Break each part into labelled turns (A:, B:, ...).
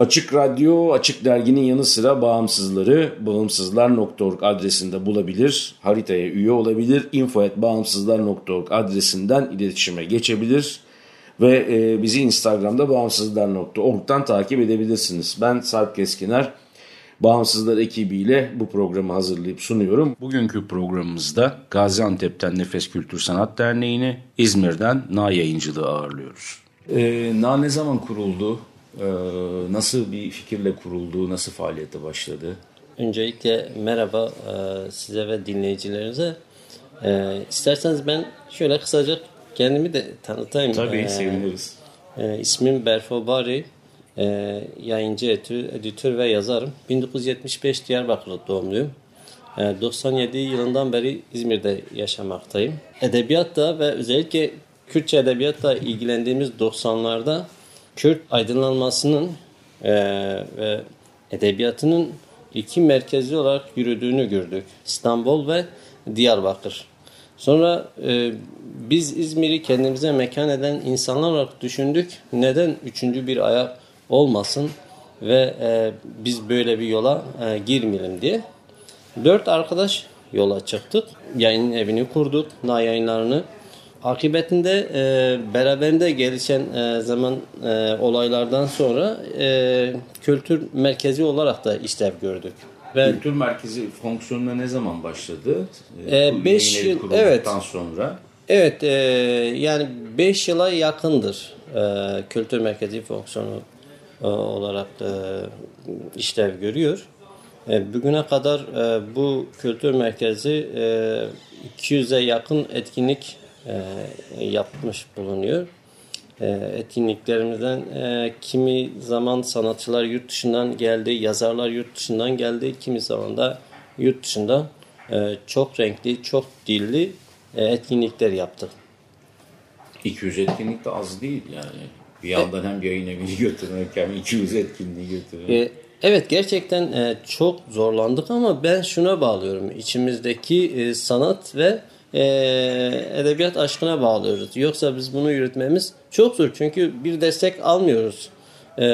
A: Açık Radyo, Açık Dergi'nin yanı sıra bağımsızları bağımsızlar.org adresinde bulabilir, haritaya üye olabilir, info.bağımsızlar.org adresinden iletişime geçebilir ve e, bizi Instagram'da bağımsızlar.org'dan takip edebilirsiniz. Ben Sarp Keskiner, Bağımsızlar ekibiyle bu programı hazırlayıp sunuyorum. Bugünkü programımızda Gaziantep'ten Nefes Kültür Sanat Derneği'ni, İzmir'den Na Yayıncılığı ağırlıyoruz. E, Na ne zaman kuruldu? Ee, nasıl bir fikirle kuruldu, nasıl faaliyete başladı?
B: Öncelikle merhaba e, size ve dinleyicilerinize. E, isterseniz ben şöyle kısaca kendimi de tanıtayım.
A: Tabii ee, seviniriz.
B: E, ismim Berfo Bari. E, yayıncı, editör ve yazarım. 1975 Diyarbakır doğumluyum. E, 97 yılından beri İzmir'de yaşamaktayım. Edebiyatta ve özellikle Kürtçe edebiyatla ilgilendiğimiz 90'larda Kürt aydınlanmasının e, ve edebiyatının iki merkezi olarak yürüdüğünü gördük. İstanbul ve Diyarbakır. Sonra e, biz İzmir'i kendimize mekan eden insanlar olarak düşündük. Neden üçüncü bir ayak olmasın ve e, biz böyle bir yola e, girmeyelim diye. Dört arkadaş yola çıktık. Yayın evini kurduk. Na yayınlarını Akibetinde e, beraberinde gelişen e, zaman e, olaylardan sonra e, kültür merkezi olarak da işlev gördük.
A: Ve, kültür merkezi fonksiyonuna ne zaman başladı?
B: 5 e, yıl evet.
A: sonra.
B: Evet e, yani 5 yıla yakındır e, kültür merkezi fonksiyonu e, olarak e, işlev görüyor. E, bugüne kadar e, bu kültür merkezi e, 200'e yakın etkinlik e, yapmış bulunuyor. E, etkinliklerimizden e, kimi zaman sanatçılar yurt dışından geldi, yazarlar yurt dışından geldi, kimi zaman da yurt dışında e, çok renkli, çok dilli e, etkinlikler yaptık.
A: 200 etkinlik de az değil yani. Bir yandan hem yayın evini götürmek hem 200 etkinliği götürmek. E,
B: evet gerçekten e, çok zorlandık ama ben şuna bağlıyorum. İçimizdeki e, sanat ve e, edebiyat aşkına bağlıyoruz. Yoksa biz bunu yürütmemiz çok zor. Çünkü bir destek almıyoruz. E,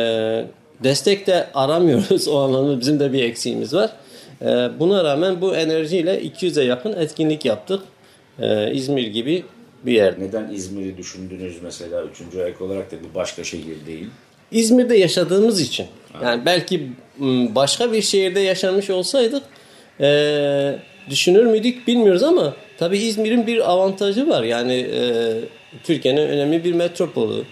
B: destek de aramıyoruz. O anlamda bizim de bir eksiğimiz var. E, buna rağmen bu enerjiyle 200'e yakın etkinlik yaptık. E, İzmir gibi bir yer.
A: Neden İzmir'i düşündünüz mesela üçüncü ayak olarak da bir başka şehir değil?
B: İzmir'de yaşadığımız için. Yani belki başka bir şehirde yaşamış olsaydık e, düşünür müydük bilmiyoruz ama Tabi İzmir'in bir avantajı var. Yani e, Türkiye'nin önemli bir metropolü.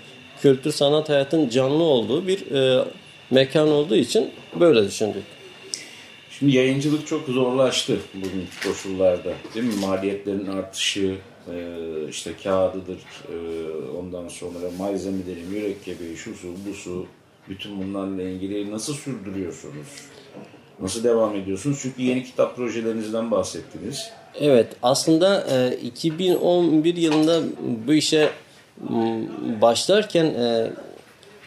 B: Kültür sanat hayatın canlı olduğu bir e, mekan olduğu için böyle düşündük.
A: Şimdi yayıncılık çok zorlaştı bugün koşullarda. Değil mi? Maliyetlerin artışı, e, işte kağıdıdır, e, ondan sonra malzemeleri, mürekkebi, şu su, bu su, bütün bunlarla ilgili nasıl sürdürüyorsunuz? Nasıl devam ediyorsunuz? Çünkü yeni kitap projelerinizden bahsettiniz.
B: Evet aslında e, 2011 yılında bu işe başlarken e,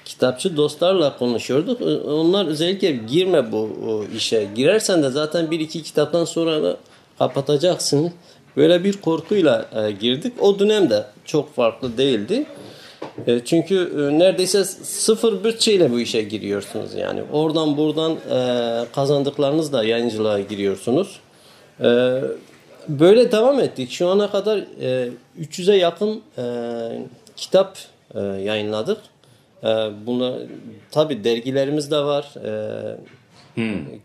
B: kitapçı dostlarla konuşuyorduk. Onlar özellikle girme bu işe. Girersen de zaten bir iki kitaptan sonra da kapatacaksın. Böyle bir korkuyla e, girdik. O dönemde çok farklı değildi. E, çünkü e, neredeyse sıfır bütçeyle bu işe giriyorsunuz. Yani oradan buradan e, kazandıklarınızla yayıncılığa giriyorsunuz. Böyle devam ettik. Şu ana kadar e, 300'e yakın e, kitap e, yayınladık. E, buna tabi dergilerimiz de var. E,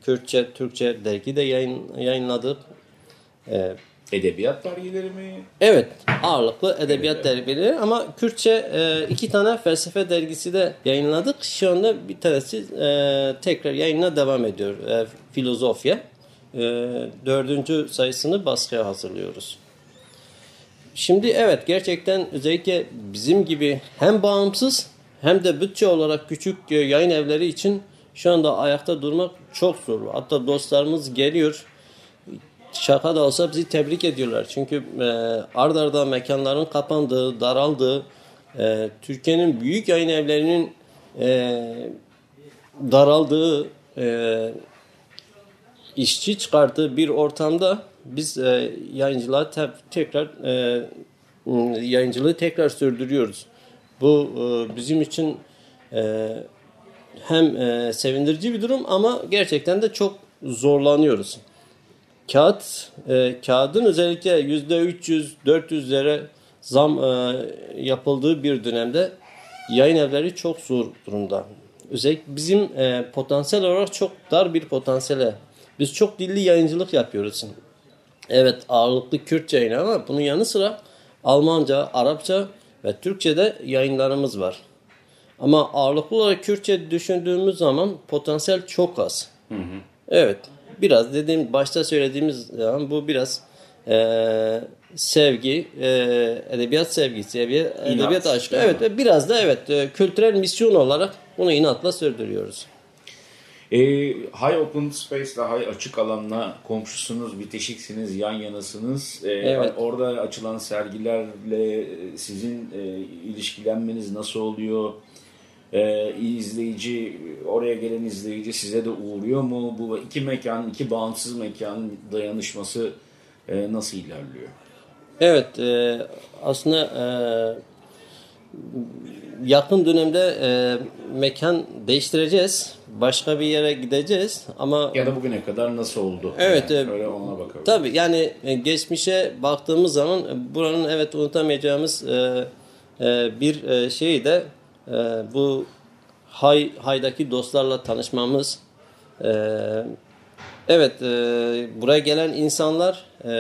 B: Kürtçe, Türkçe dergi de yayın, yayınladık. E,
A: Edebiyat dergileri mi?
B: Evet, ağırlıklı edebiyat dergileri ama Kürtçe e, iki tane felsefe dergisi de yayınladık. Şu anda bir tanesi e, tekrar yayına devam ediyor. E, Filozofya. E, dördüncü sayısını baskıya hazırlıyoruz. Şimdi evet gerçekten özellikle bizim gibi hem bağımsız hem de bütçe olarak küçük e, yayın evleri için şu anda ayakta durmak çok zor. Hatta dostlarımız geliyor şaka da olsa bizi tebrik ediyorlar. Çünkü e, ard arda mekanların kapandığı, daraldığı, e, Türkiye'nin büyük yayın evlerinin e, daraldığı, e, işçi çıkarttığı bir ortamda biz e, yayıncılığa te- tekrar e, yayıncılığı tekrar sürdürüyoruz. Bu e, bizim için e, hem e, sevindirici bir durum ama gerçekten de çok zorlanıyoruz. Kağıt, e, kağıdın özellikle yüzde 300, 400'lere zam e, yapıldığı bir dönemde yayın evleri çok zor durumda. Özellikle bizim e, potansiyel olarak çok dar bir potansiyele. Biz çok dilli yayıncılık yapıyoruz. Evet ağırlıklı Kürtçe yayın ama bunun yanı sıra Almanca, Arapça ve Türkçe'de yayınlarımız var. Ama ağırlıklı olarak Kürtçe düşündüğümüz zaman potansiyel çok az. Evet. Biraz dediğim başta söylediğimiz zaman bu biraz eee, sevgi, eee, edebiyat sevgisi, edebiyat, edebiyat aşkı. Evet ve biraz da evet e, kültürel misyon olarak bunu inatla sürdürüyoruz.
A: E, High Open Space'la High Açık Alan'la komşusunuz, bitişiksiniz, yan yanasınız. E,
B: Evet.
A: Orada açılan sergilerle sizin e, ilişkilenmeniz nasıl oluyor? E, izleyici, oraya gelen izleyici size de uğruyor mu? Bu iki mekan, iki bağımsız mekanın dayanışması e, nasıl ilerliyor?
B: Evet, e, aslında e, yakın dönemde e, mekan değiştireceğiz. Başka bir yere gideceğiz ama
A: Ya da bugüne kadar nasıl oldu?
B: Evet,
A: Yani
B: e,
A: öyle ona bakalım.
B: tabii yani e, geçmişe baktığımız zaman e, buranın evet unutamayacağımız e, e, bir e, şey de e, bu Hay Hay'daki dostlarla tanışmamız. E, evet, e, buraya gelen insanlar e,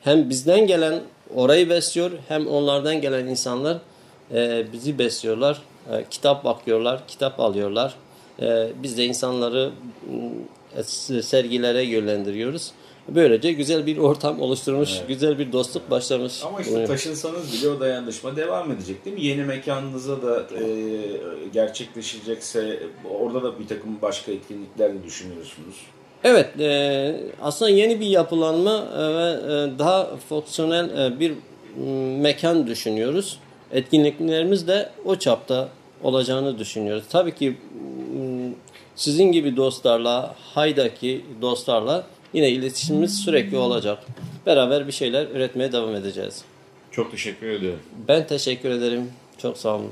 B: hem bizden gelen orayı besliyor hem onlardan gelen insanlar e, bizi besliyorlar. E, kitap bakıyorlar, kitap alıyorlar. E, biz de insanları m, sergilere yönlendiriyoruz. Böylece güzel bir ortam oluşturmuş, güzel bir dostluk başlamış.
A: Ama işte
B: bulunuyor.
A: taşınsanız bile o dayanışma devam edecek değil mi? Yeni mekanınıza da e, gerçekleşecekse orada da bir takım başka etkinlikler de düşünüyorsunuz.
B: Evet, e, aslında yeni bir yapılanma e, ve e, daha fonksiyonel e, bir mekan düşünüyoruz. Etkinliklerimiz de o çapta olacağını düşünüyoruz. Tabii ki m, sizin gibi dostlarla, Hay'daki dostlarla yine iletişimimiz sürekli olacak. Beraber bir şeyler üretmeye devam edeceğiz.
A: Çok teşekkür ediyorum.
B: Ben teşekkür ederim. Çok sağ olun.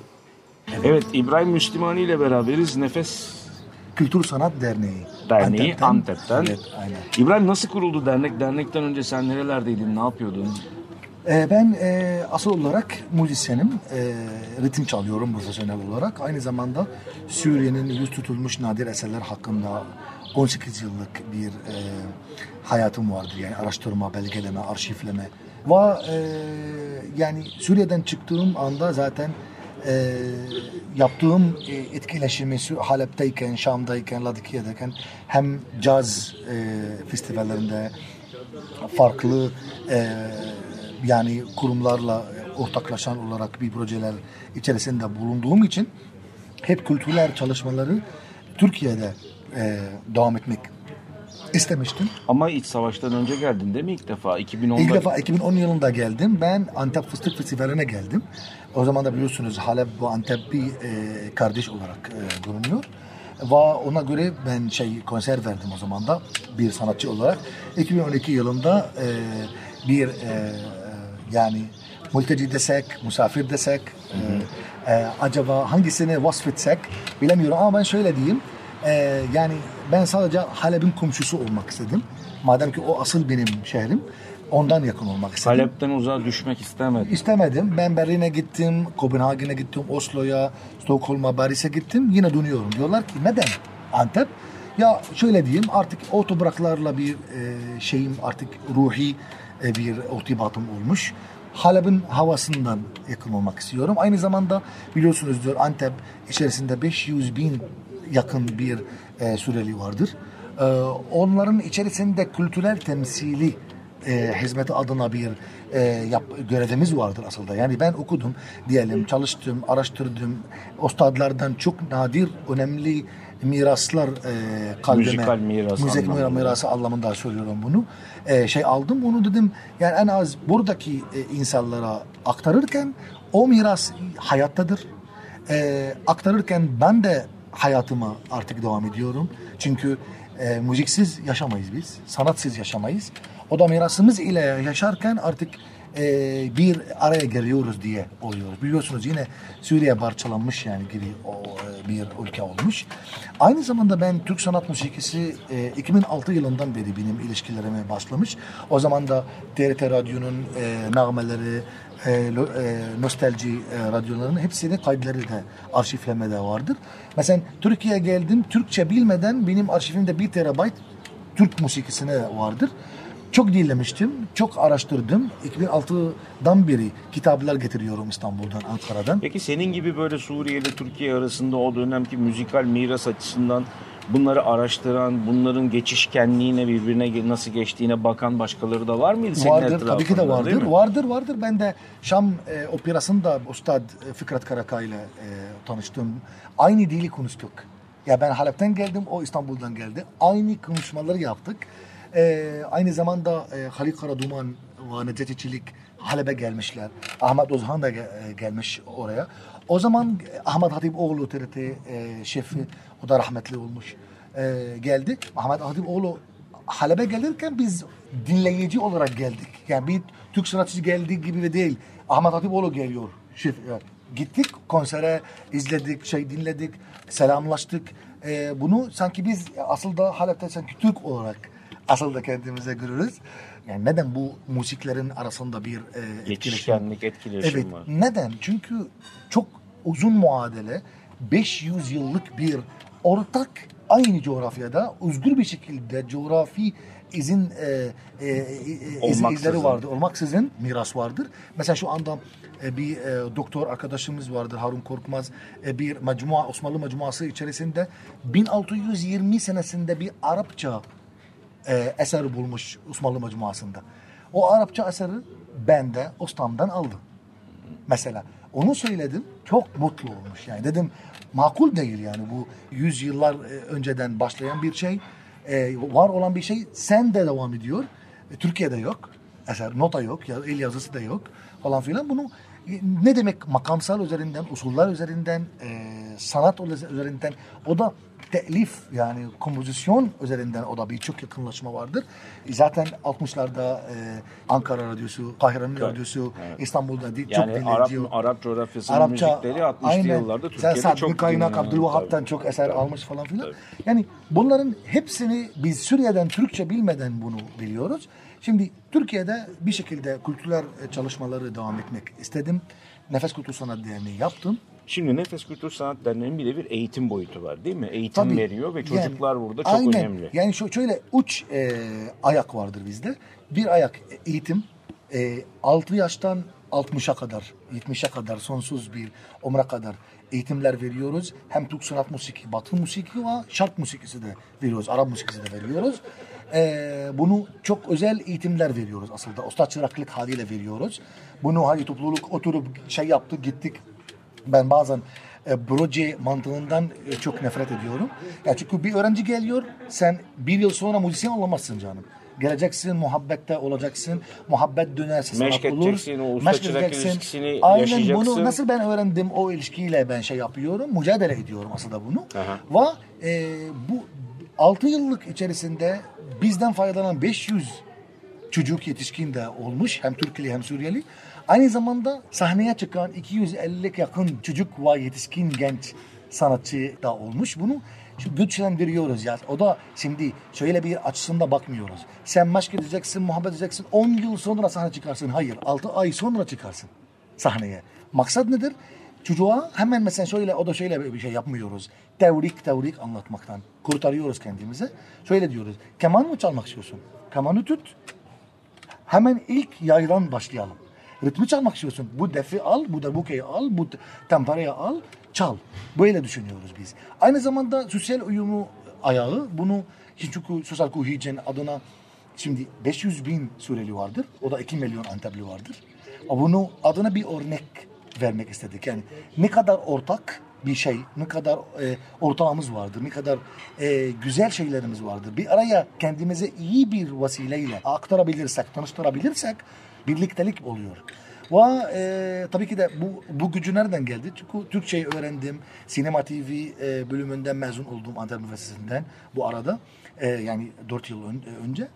C: Evet İbrahim Müslümani ile beraberiz. Nefes
D: Kültür Sanat Derneği.
C: Derneği Antep'ten.
D: Evet, aynen.
C: İbrahim nasıl kuruldu dernek? Dernekten önce sen nerelerdeydin? Ne yapıyordun?
D: Ee, ben e, asıl olarak müzisyenim. E, ritim çalıyorum profesyonel olarak. Aynı zamanda Suriye'nin yüz tutulmuş nadir eserler hakkında 18 yıllık bir e, hayatım vardır. Yani araştırma, belgeleme, arşivleme. Ve e, yani Suriye'den çıktığım anda zaten yaptığım etkileşimi Halep'teyken, Şam'dayken, Ladikiye'deyken hem caz festivallerinde farklı e, yani kurumlarla ortaklaşan olarak bir projeler içerisinde bulunduğum için hep kültürel çalışmaları Türkiye'de e, devam etmek istemiştim.
C: Ama iç savaştan önce geldin değil mi ilk defa? 2010'da.
D: İlk defa 2010 yılında geldim. Ben Antep Fıstık Festivali'ne geldim. O zaman da biliyorsunuz Halep bu Antep bir e, kardeş olarak e, bulunuyor. Ve ona göre ben şey konser verdim o zaman da bir sanatçı olarak. 2012 yılında e, bir e, yani mülteci desek, misafir desek, e, e, acaba hangisini vasfetsek bilemiyorum ama ben şöyle diyeyim. E, yani ben sadece Halep'in komşusu olmak istedim. Madem ki o asıl benim şehrim. Ondan yakın olmak istedim.
C: Halep'ten uzağa düşmek istemedim.
D: İstemedim. Ben Berlin'e gittim, Kopenhagen'e gittim, Oslo'ya, Stockholm'a, Paris'e gittim. Yine dönüyorum. Diyorlar ki neden Antep? Ya şöyle diyeyim artık o topraklarla bir e, şeyim artık ruhi bir irtibatım olmuş. Halep'in havasından yakın olmak istiyorum. Aynı zamanda biliyorsunuzdur Antep içerisinde 500 bin yakın bir e, Suriyeli vardır. E, onların içerisinde kültürel temsili e, hizmeti adına bir e, yap, görevimiz vardır aslında. Yani ben okudum diyelim, çalıştım, araştırdım. Ustadlardan çok nadir, önemli miraslar e, kalbime.
C: Müzikal miras
D: Müzik
C: anlamında.
D: mirası anlamında söylüyorum bunu. E, şey aldım bunu dedim yani en az buradaki e, insanlara aktarırken o miras hayattadır. E, aktarırken ben de hayatıma artık devam ediyorum. Çünkü e, müziksiz yaşamayız biz. Sanatsız yaşamayız. O da mirasımız ile yaşarken artık e, bir araya geliyoruz diye oluyoruz. Biliyorsunuz yine Suriye parçalanmış yani gibi o, e, bir ülke olmuş. Aynı zamanda ben Türk sanat musikisi e, 2006 yılından beri benim ilişkilerime başlamış. O zaman da TRT Radyo'nun e, nağmeleri, e, e, nostalji e, radyolarının hepsinin kayıtları da arşivlemede vardır. Mesela Türkiye'ye geldim. Türkçe bilmeden benim arşivimde 1 terabayt Türk musikisine vardır. Çok dinlemiştim, çok araştırdım. 2006'dan beri kitaplar getiriyorum İstanbul'dan, Ankara'dan.
C: Peki senin gibi böyle Suriye ile Türkiye arasında o dönemki müzikal miras açısından bunları araştıran, bunların geçişkenliğine birbirine nasıl geçtiğine bakan başkaları da var mıydı senin
D: Vardır, tabii ki de vardır. Vardır, vardır. Ben de Şam e, operasında Ustad e, Fikret Karakay ile e, tanıştım. Aynı dili konuştuk. Ya ben Halep'ten geldim, o İstanbul'dan geldi. Aynı konuşmaları yaptık. E, aynı zamanda e, Halil Karaduman ve Necati Çelik Halep'e gelmişler. Ahmet Ozhan da ge- e, gelmiş oraya. O zaman e, Ahmet Hatipoğlu TRT e, şefi, o da rahmetli olmuş. E, geldi. Ahmet Hatipoğlu Halep'e gelirken biz dinleyici olarak geldik. Yani bir Türk sanatçısı geldiği gibi de değil. Ahmet Hatipoğlu geliyor. Şef, yani gittik konsere izledik, şey dinledik, selamlaştık. Ee, bunu sanki biz asıl da Halep'te sanki Türk olarak asıl da kendimize görürüz. Yani neden bu müziklerin arasında bir e, etkileşim
C: Geçişkenlik, etkileşim
D: Evet.
C: var.
D: Neden? Çünkü çok uzun muadele 500 yıllık bir ortak aynı coğrafyada özgür bir şekilde coğrafi izin e, e, e, izin izleri vardır. Olmaksızın miras vardır. Mesela şu anda e, bir e, doktor arkadaşımız vardır Harun Korkmaz. E, bir mecmua Osmanlı mecmuası içerisinde 1620 senesinde bir Arapça e, eser bulmuş Osmanlı mecmuasında. O Arapça eseri ben de ustamdan aldım. Mesela onu söyledim çok mutlu olmuş yani dedim makul değil yani bu yüzyıllar e, önceden başlayan bir şey e, var olan bir şey sen de devam ediyor E, Türkiye'de yok eser nota yok ya el yazısı da yok falan filan bunu e, ne demek makamsal üzerinden usuller üzerinden e, sanat üzerinden o da telif yani kompozisyon üzerinden o da birçok yakınlaşma vardır. Zaten 60'larda e, Ankara Radyosu, Kahire'nin Radyosu, İstanbul'da değil,
C: Yani
D: çok
C: Arap,
D: dinleyici.
C: Arap coğrafyasının müzikleri 60'lı
D: aynen.
C: yıllarda
D: Sen
C: Türkiye'de
D: Saad
C: çok
D: Kaynak, Abdülvahap'tan çok eser
C: Tabii.
D: almış falan filan.
C: Tabii.
D: Yani bunların hepsini biz Suriye'den Türkçe bilmeden bunu biliyoruz. Şimdi Türkiye'de bir şekilde kültürel e, çalışmaları devam etmek istedim. Nefes Kültür Sanat Derneği yaptım.
C: Şimdi Nefes Kültür Sanat Derneği'nin bir de bir eğitim boyutu var değil mi? Eğitim
D: Tabii.
C: veriyor ve
D: Yani-
C: çocuklar burada çok
D: aynen.
C: önemli.
D: Yani şöyle uç e, ayak vardır bizde. Bir ayak eğitim. E, 6 yaştan 60'a kadar, 70'e kadar sonsuz bir umre kadar eğitimler veriyoruz. Hem Türk sanat musiki, batı musiki ve şark musikisi de veriyoruz. Arap musikisi de veriyoruz. E, bunu çok özel eğitimler veriyoruz aslında. Usta çıraklık haliyle veriyoruz. Bunu hani topluluk oturup şey yaptık gittik ben bazen e, proje mantığından e, çok nefret ediyorum. Ya çünkü bir öğrenci geliyor, sen bir yıl sonra müzisyen olamazsın canım. Geleceksin, muhabbette olacaksın, muhabbet dönerse sanat olur.
C: o usta
D: Meşk
C: çırak
D: edeceksin.
C: ilişkisini
D: Aynen bunu nasıl ben öğrendim o ilişkiyle ben şey yapıyorum, mücadele ediyorum aslında bunu. Ve e, bu 6 yıllık içerisinde bizden faydalanan 500 çocuk yetişkin de olmuş. Hem Türkli hem Suriyeli. Aynı zamanda sahneye çıkan 250 yakın çocuk ve yetişkin genç sanatçı da olmuş. Bunu şu güçlendiriyoruz ya. O da şimdi şöyle bir açısında bakmıyoruz. Sen maç gideceksin, muhabbet edeceksin. 10 yıl sonra sahne çıkarsın. Hayır. 6 ay sonra çıkarsın sahneye. Maksat nedir? Çocuğa hemen mesela şöyle o da şöyle bir şey yapmıyoruz. Tevrik tevrik anlatmaktan kurtarıyoruz kendimizi. Şöyle diyoruz. Keman mı çalmak istiyorsun? Kemanı tut. Hemen ilk yaydan başlayalım. Ritmi çalmak istiyorsun. Bu defi al, bu darbukeyi al, bu temperayı al, çal. Böyle düşünüyoruz biz. Aynı zamanda sosyal uyumu ayağı bunu çünkü sosyal kuhicen adına şimdi 500 bin Suriyeli vardır. O da 2 milyon Antepli vardır. Bunu adına bir örnek vermek istedik. Yani ne kadar ortak bir şey, ne kadar e, ortağımız vardır, ne kadar e, güzel şeylerimiz vardır. Bir araya kendimize iyi bir vesileyle aktarabilirsek, tanıştırabilirsek birliktelik oluyor. Ve e, tabii ki de bu, bu gücü nereden geldi? Çünkü Türkçeyi öğrendim. Sinema TV e, bölümünden mezun oldum Antep Üniversitesi'nden bu arada. E, yani 4 yıl ön- önce.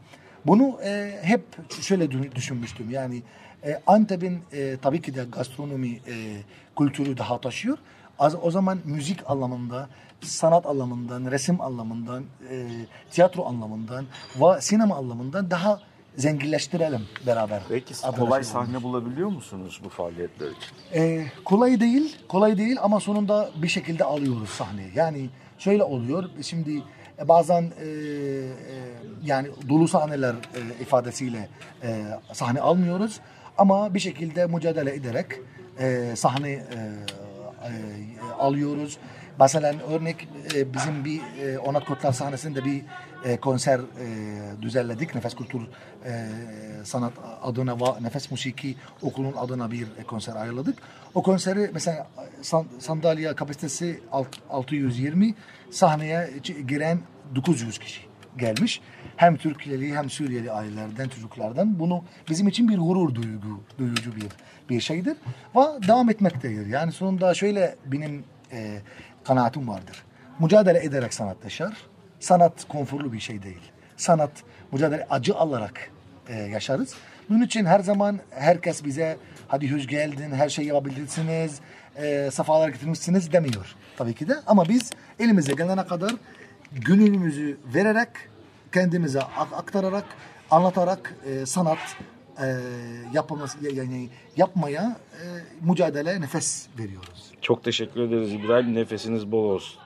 D: Bunu e, hep şöyle dü- düşünmüştüm. Yani e, Antep'in e, tabii ki de gastronomi e, kültürü daha taşıyor. Az, o zaman müzik anlamında, sanat anlamından, resim anlamından, e, tiyatro anlamından ve sinema anlamından daha zenginleştirelim beraber.
C: Peki kolay
D: şey olmuş.
C: sahne bulabiliyor musunuz bu faaliyetler için?
D: Ee, kolay değil, kolay değil ama sonunda bir şekilde alıyoruz sahneye. Yani şöyle oluyor, şimdi e, bazen e, e, yani dolu sahneler e, ifadesiyle e, sahne almıyoruz. Ama bir şekilde mücadele ederek e, sahne e, e, alıyoruz. Mesela örnek e, bizim bir e, Onat Kotlar sahnesinde bir e, konser e, düzenledik. Nefes Kültür Sanat adına ve Nefes Musiki Okulu'nun adına bir konser ayarladık. O konseri mesela san- sandalye kapasitesi alt- 620 sahneye giren 900 kişi gelmiş. Hem Türkiye'li hem Suriyeli ailelerden, çocuklardan. Bunu bizim için bir gurur duygu, duyucu bir bir şeydir. Ve devam etmektedir. Yani sonunda şöyle benim e, kanaatim vardır. Mücadele ederek sanat yaşar. Sanat konforlu bir şey değil. Sanat mücadele acı alarak e, yaşarız. Bunun için her zaman herkes bize hadi hoş geldin, her şeyi yapabilirsiniz, e, safalar getirmişsiniz demiyor tabii ki de. Ama biz elimize gelene kadar gönlümüzü vererek, kendimize ak- aktararak, anlatarak e, sanat e, yani yapmaya e, mücadele nefes veriyoruz.
C: Çok teşekkür ederiz İbrahim. Nefesiniz bol olsun.